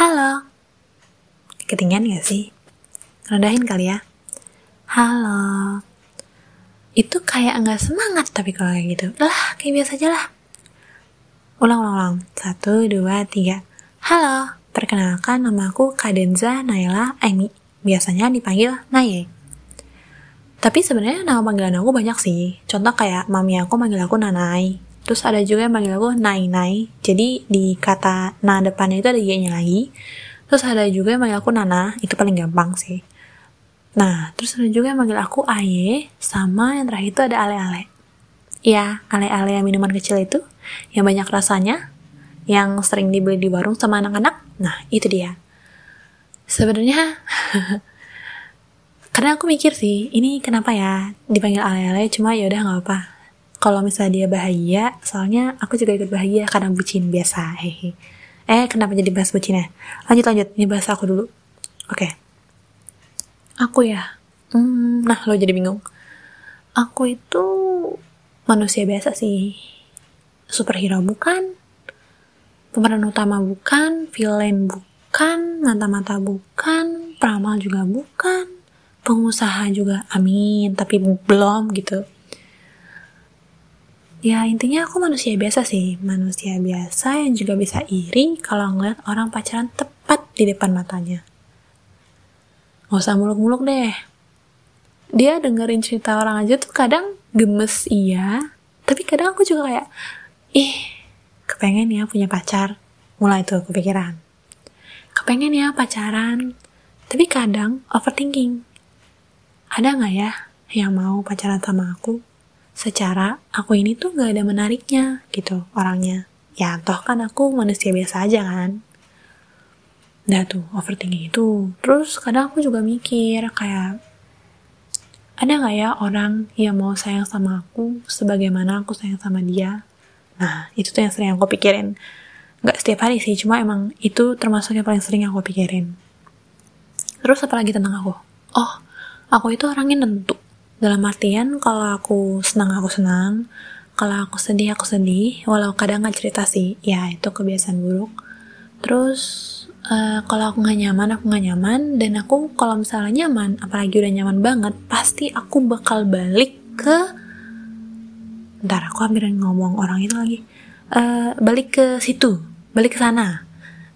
Halo. Ketinggian gak sih? Rendahin kali ya. Halo. Itu kayak nggak semangat tapi kalau kayak gitu. Lah, kayak biasa aja lah. Ulang, ulang, ulang. Satu, dua, tiga. Halo, perkenalkan nama aku Kadenza Naila Amy. Biasanya dipanggil Naye. Tapi sebenarnya nama panggilan aku banyak sih. Contoh kayak mami aku manggil aku Nanai, Terus ada juga yang manggil aku Nai Nai. Jadi di kata na depannya itu ada y-nya lagi. Terus ada juga yang manggil aku Nana, itu paling gampang sih. Nah, terus ada juga yang manggil aku Aye, sama yang terakhir itu ada Ale-Ale. Ya, ale-ale yang minuman kecil itu, yang banyak rasanya, yang sering dibeli di warung sama anak-anak. Nah, itu dia. Sebenarnya, karena aku mikir sih, ini kenapa ya dipanggil ale-ale, cuma ya udah nggak apa kalau misalnya dia bahagia, soalnya aku juga ikut bahagia karena bucin biasa. Hehe. Eh, kenapa jadi bahas bucin ya? Lanjut lanjut, ini bahas aku dulu. Oke. Okay. Aku ya. Hmm, nah, lo jadi bingung. Aku itu manusia biasa sih. Superhero bukan. Pemeran utama bukan, villain bukan, mata-mata bukan, peramal juga bukan, pengusaha juga amin, tapi belum gitu Ya intinya aku manusia biasa sih, manusia biasa yang juga bisa iri kalau ngeliat orang pacaran tepat di depan matanya. Gak usah muluk-muluk deh. Dia dengerin cerita orang aja tuh kadang gemes iya, tapi kadang aku juga kayak, ih kepengen ya punya pacar. Mulai tuh kepikiran. Kepengen ya pacaran, tapi kadang overthinking. Ada gak ya yang mau pacaran sama aku? Secara aku ini tuh gak ada menariknya gitu orangnya. Ya toh kan aku manusia biasa aja kan. Nah tuh overthinking itu. Terus kadang aku juga mikir kayak ada gak ya orang yang mau sayang sama aku sebagaimana aku sayang sama dia? Nah itu tuh yang sering aku pikirin. Gak setiap hari sih, cuma emang itu termasuk yang paling sering aku pikirin. Terus apalagi tentang aku? Oh, aku itu orangnya nentu dalam artian kalau aku senang aku senang, kalau aku sedih aku sedih, walau kadang nggak cerita sih, ya itu kebiasaan buruk. Terus uh, kalau aku nggak nyaman aku nggak nyaman. Dan aku kalau misalnya nyaman, apalagi udah nyaman banget, pasti aku bakal balik ke Ntar aku hampir ngomong orang itu lagi. Uh, Balik ke situ Balik ke sana.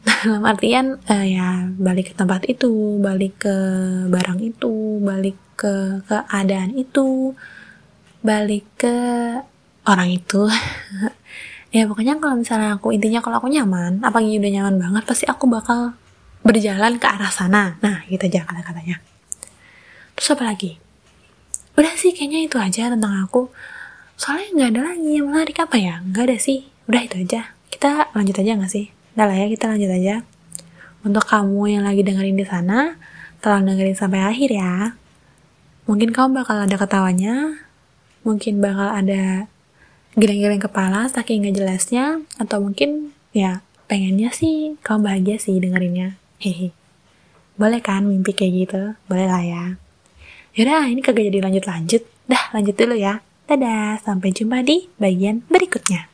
Dalam artian uh, ya balik ke tempat itu balik ke barang itu balik ke keadaan itu balik ke orang itu. Ya pokoknya kalau misalnya aku intinya kalau aku nyaman apalagi udah nyaman banget pasti aku bakal berjalan ke arah sana. Nah gitu aja kata-katanya. Terus apa lagi? Udah sih kayaknya itu aja tentang aku. Soalnya nggak ada lagi yang menarik. Apa ya? Nggak ada sih. Udah itu aja. Kita lanjut aja nggak sih? Udah lah ya kita lanjut aja. Untuk kamu yang lagi dengerin di sana tolong dengerin sampai akhir ya Mungkin kamu bakal ada ketawanya, mungkin bakal ada geleng-geleng kepala saking nggak jelasnya, atau mungkin ya pengennya sih kamu bahagia sih dengerinnya. Hehe. Boleh kan mimpi kayak gitu? Boleh lah ya. Yaudah, ini kagak jadi lanjut-lanjut. Dah, lanjut dulu ya. Dadah, sampai jumpa di bagian berikutnya.